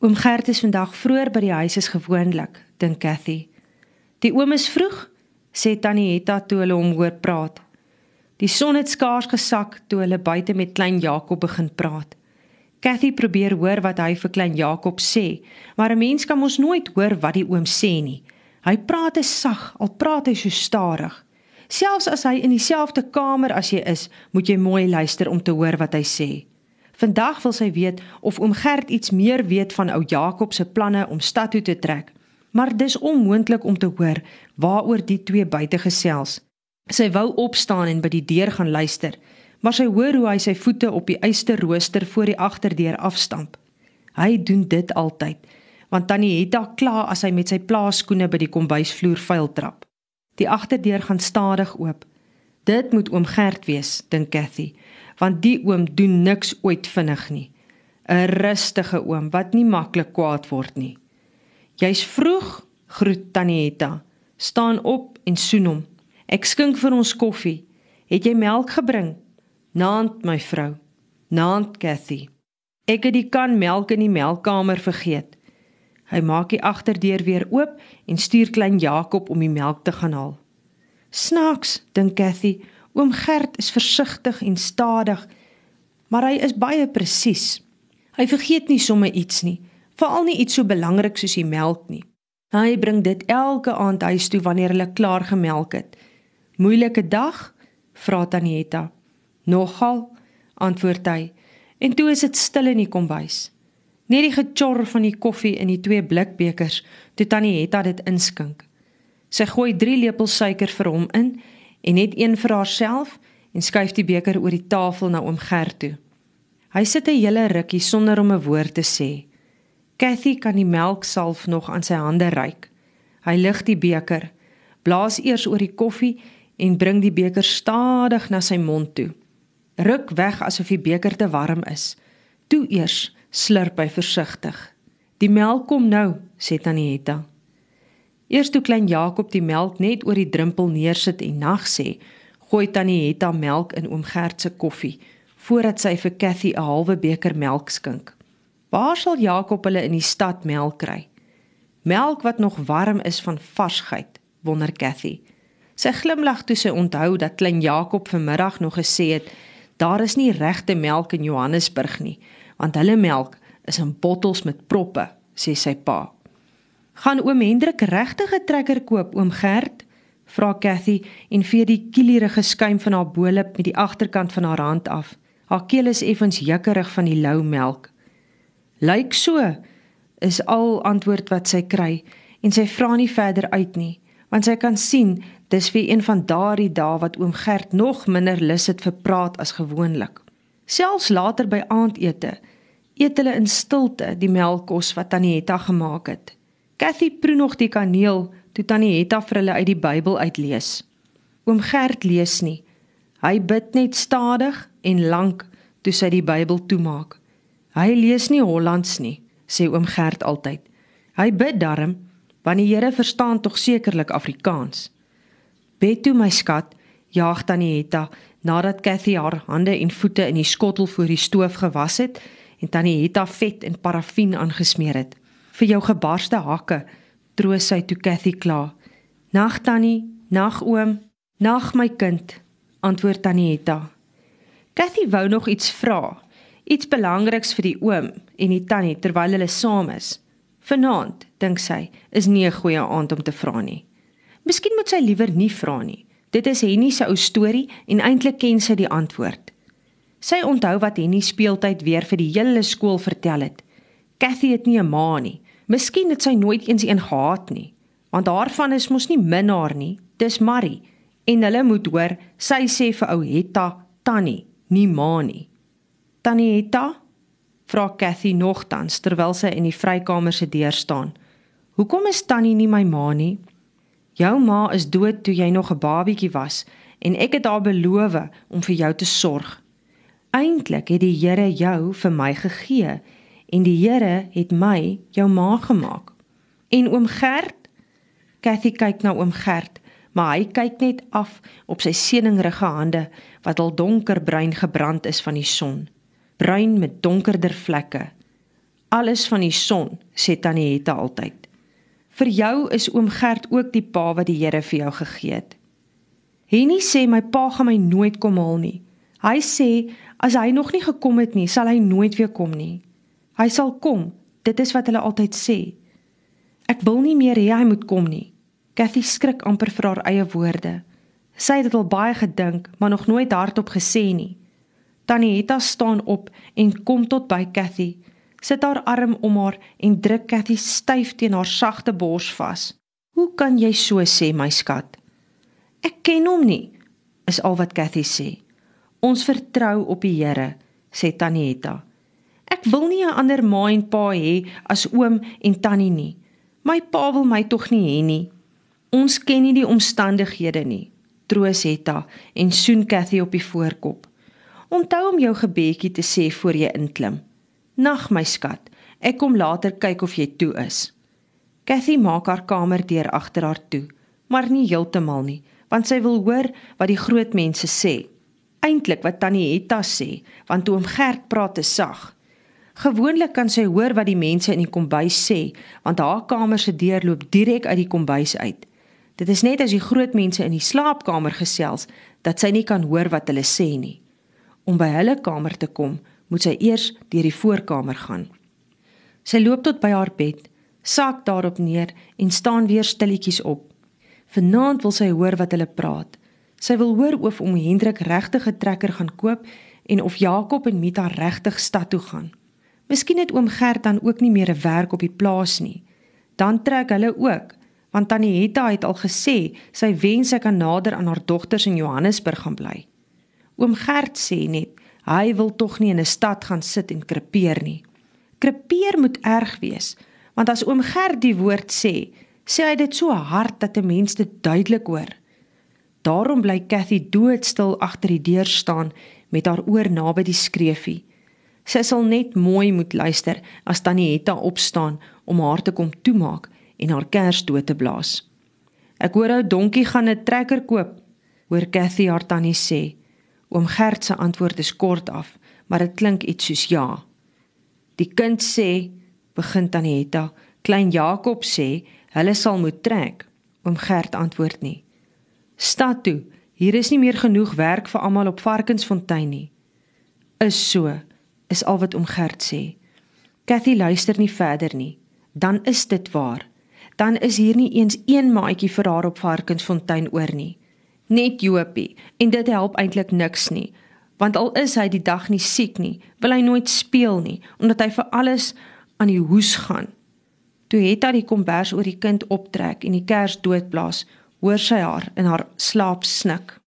Oom Gert is vandag vroeër by die huis as gewoonlik, dink Cathy. Die oom is vroeg, sê Tannie Hetta toe hulle hom hoor praat. Die son het skaars gesak toe hulle buite met klein Jakob begin praat. Cathy probeer hoor wat hy vir klein Jakob sê, maar 'n mens kan mos nooit hoor wat die oom sê nie. Hy praat te sag, al praat hy so stadig. Selfs as hy in dieselfde kamer as jy is, moet jy mooi luister om te hoor wat hy sê. Vandag wil sy weet of oom Gert iets meer weet van ou Jakob se planne om stad toe te trek. Maar dis onmoontlik om te hoor waaroor die twee buite gesels. Sy wou opstaan en by die deur gaan luister, maar sy hoor hoe hy sy voete op die eysterrooster voor die agterdeur afstamp. Hy doen dit altyd, want tannie Hetta kla as hy met sy plaaskoene by die kombuisvloer vuil trap. Die agterdeur gaan stadig oop. Dit moet oom Gert wees, dink Cathy, want die oom doen niks ooit vinnig nie. 'n Rustige oom wat nie maklik kwaad word nie. Jy's vroeg, groet tannie Hetta. Staan op en soen hom. Ek skink vir ons koffie. Het jy melk gebring? Naand my vrou. Naand Cathy. Ek het die kan melk in die melkkamer vergeet. Hy maak die agterdeur weer oop en stuur klein Jakob om die melk te gaan haal. Snaaks, dink Cathy, oom Gert is versigtig en stadig, maar hy is baie presies. Hy vergeet nie sommer iets nie, veral nie iets so belangrik soos die melk nie. Hy bring dit elke aand huis toe wanneer hulle klaar gemelk het. Moeilike dag? vra Tanietta. Nogal, antwoord hy. En toe is dit stil in die kombuis. Net die getjor van die koffie in die twee blikbekers toe Tannie Hetta dit inskink. Sy gooi 3 lepels suiker vir hom in en net een vir haarself en skuif die beker oor die tafel na oom Gert toe. Hy sit 'n hele rukkie sonder om 'n woord te sê. Cathy kan die melksalf nog aan sy hande ruik. Hy lig die beker, blaas eers oor die koffie en bring die beker stadig na sy mond toe ruk weg asof die beker te warm is. Toe eers slurp hy versigtig. Die melk kom nou, sê Tanietta. Eers toe klein Jakob die melk net oor die drempel neersit en nag sê, gooi Tanietta melk in oom Gert se koffie voordat sy vir Cathy 'n halwe beker melk skink. Waar sal Jakob hulle in die stad melk kry? Melk wat nog warm is van varsheid, wonder Cathy. Sy glimlag toe sy onthou dat klein Jakob vanmiddag nog gesê het Daar is nie regte melk in Johannesburg nie, want hulle melk is in bottels met proppe, sê sy pa. Gaan oom Hendrik regtig 'n trekker koop, oom Gert? vra Cathy en vee die kielerige skuim van haar bolop met die agterkant van haar hand af. Haar keel is effens jukkerig van die lou melk. Lyk so, is al antwoord wat sy kry en sy vra nie verder uit nie, want sy kan sien Dis vir een van daardie dae wat oom Gert nog minder lus het vir praat as gewoonlik. Selfs later by aandete eet hulle in stilte die melkkos wat Tannie Hetta gemaak het. Cathy proe nog die kaneel toe Tannie Hetta vir hulle uit die Bybel uitlees. Oom Gert lees nie. Hy bid net stadig en lank toe sy die Bybel toemaak. Hy lees nie Hollands nie, sê oom Gert altyd. Hy bid darm, want die Here verstaan tog sekerlik Afrikaans. Bed toe my skat, jaag tannie Hetta nadat Cathy haar hande en voete in die skottel voor die stoof gewas het en tannie Hetta vet en parafien aangesmeer het. Vir jou gebarste hakke, troos sy toe Cathy kla. Nag tannie, nag oom, nag my kind, antwoord tannie Hetta. Cathy wou nog iets vra, iets belangriks vir die oom en die tannie terwyl hulle saam is. Vanaand, dink sy, is nie 'n goeie aand om te vra nie. Miskien moet sy liewer nie vra nie. Dit is Henny se ou storie en eintlik ken sy die antwoord. Sy onthou wat Henny speeltyd weer vir die hele skool vertel het. Cathy het nie 'n ma nie. Miskien het sy nooit eens een gehad nie, want daarvan is mos nie minnaar nie. Dis Marie en hulle moet hoor, sy sê vir ou Hetta tannie, nie ma nie. Tannie Hetta vra Cathy nogtans terwyl sy in die vrykamer se deur staan. Hoekom is tannie nie my ma nie? Jou ma is dood toe jy nog 'n babietjie was en ek het haar beloof om vir jou te sorg. Eintlik het die Here jou vir my gegee en die Here het my jou ma gemaak. En oom Gert, Cathy kyk na oom Gert, maar hy kyk net af op sy seningrige hande wat al donkerbruin gebrand is van die son, bruin met donkerder vlekke. Alles van die son, sê Tannie Hetta altyd. Vir jou is oom Gert ook die pa wat die Here vir jou gegee het. Henny sê my pa gaan my nooit kom haal nie. Hy sê as hy nog nie gekom het nie, sal hy nooit weer kom nie. Hy sal kom. Dit is wat hulle altyd sê. Ek wil nie meer hê hy moet kom nie. Cathy skrik amper vir haar eie woorde. Sy het dit al baie gedink, maar nog nooit hardop gesê nie. Tannie Hetta staan op en kom tot by Cathy. Sit haar arm om haar en druk Cathy styf teen haar sagte bors vas. "Hoe kan jy so sê, my skat?" Ek ken hom nie, is al wat Cathy sê. Ons vertrou op die Here, sê Tanietta. Ek wil nie 'n ander ma en pa hê as oom en tannie nie. My pa wil my tog nie hê nie. Ons ken nie die omstandighede nie. Troos Hetta en soen Cathy op die voorkop. Onthou om jou gebedjie te sê voor jy inklim. Nag my skat. Ek kom later kyk of jy toe is. Cathy maak haar kamer deur agter haar toe, maar nie heeltemal nie want sy wil hoor wat die groot mense sê. Eintlik wat Tannie Hetta sê, want oom Gert praat te sag. Gewoonlik kan sy hoor wat die mense in die kombuis sê, want haar kamer se deur loop direk uit die kombuis uit. Dit is net as die groot mense in die slaapkamer gesels dat sy nie kan hoor wat hulle sê nie. Om by hulle kamer te kom, moet sy eers deur die voorkamer gaan. Sy loop tot by haar bed, sak daarop neer en staan weer stilletjies op. Vanaand wil sy hoor wat hulle praat. Sy wil hoor of om Hendrik regtig 'n trekker gaan koop en of Jakob en Mita regtig stad toe gaan. Miskien het oom Gert dan ook nie meer 'n werk op die plaas nie. Dan trek hulle ook, want tannie Hetta het al gesê sy wens sy kan nader aan haar dogters in Johannesburg gaan bly. Oom Gert sê net hy wil tog nie in 'n stad gaan sit en krepeer nie. Krepeer moet erg wees, want as oom Gert die woord sê, sê hy dit so hard dat 'n mens dit duidelik hoor. Daarom bly Cathy doodstil agter die deur staan met haar oor naby die skreefie. Sy sal net mooi moet luister as Tannie Hetta opstaan om haar te kom toemaak en haar kers dood te blaas. Ek hoor ou donkie gaan 'n trekker koop, hoor Cathy haar tannie sê. Oom Gert se antwoord is kort af, maar dit klink iets soos ja. Die kind sê, begin Tannie Hetta, klein Jakob sê Hulle sal moet trek. Oom Gert antwoord nie. Stad toe. Hier is nie meer genoeg werk vir almal op Varkensfontein nie. Is so, is al wat oom Gert sê. Cathy luister nie verder nie. Dan is dit waar. Dan is hier nie eens een maatjie vir haar op Varkensfontein oor nie. Net Jopie en dit help eintlik niks nie. Want al is hy die dag nie siek nie, wil hy nooit speel nie omdat hy vir alles aan die hoes gaan. Toe het hy die kombers oor die kind optrek en die kers doodblaas, hoor sy haar in haar slaap snik.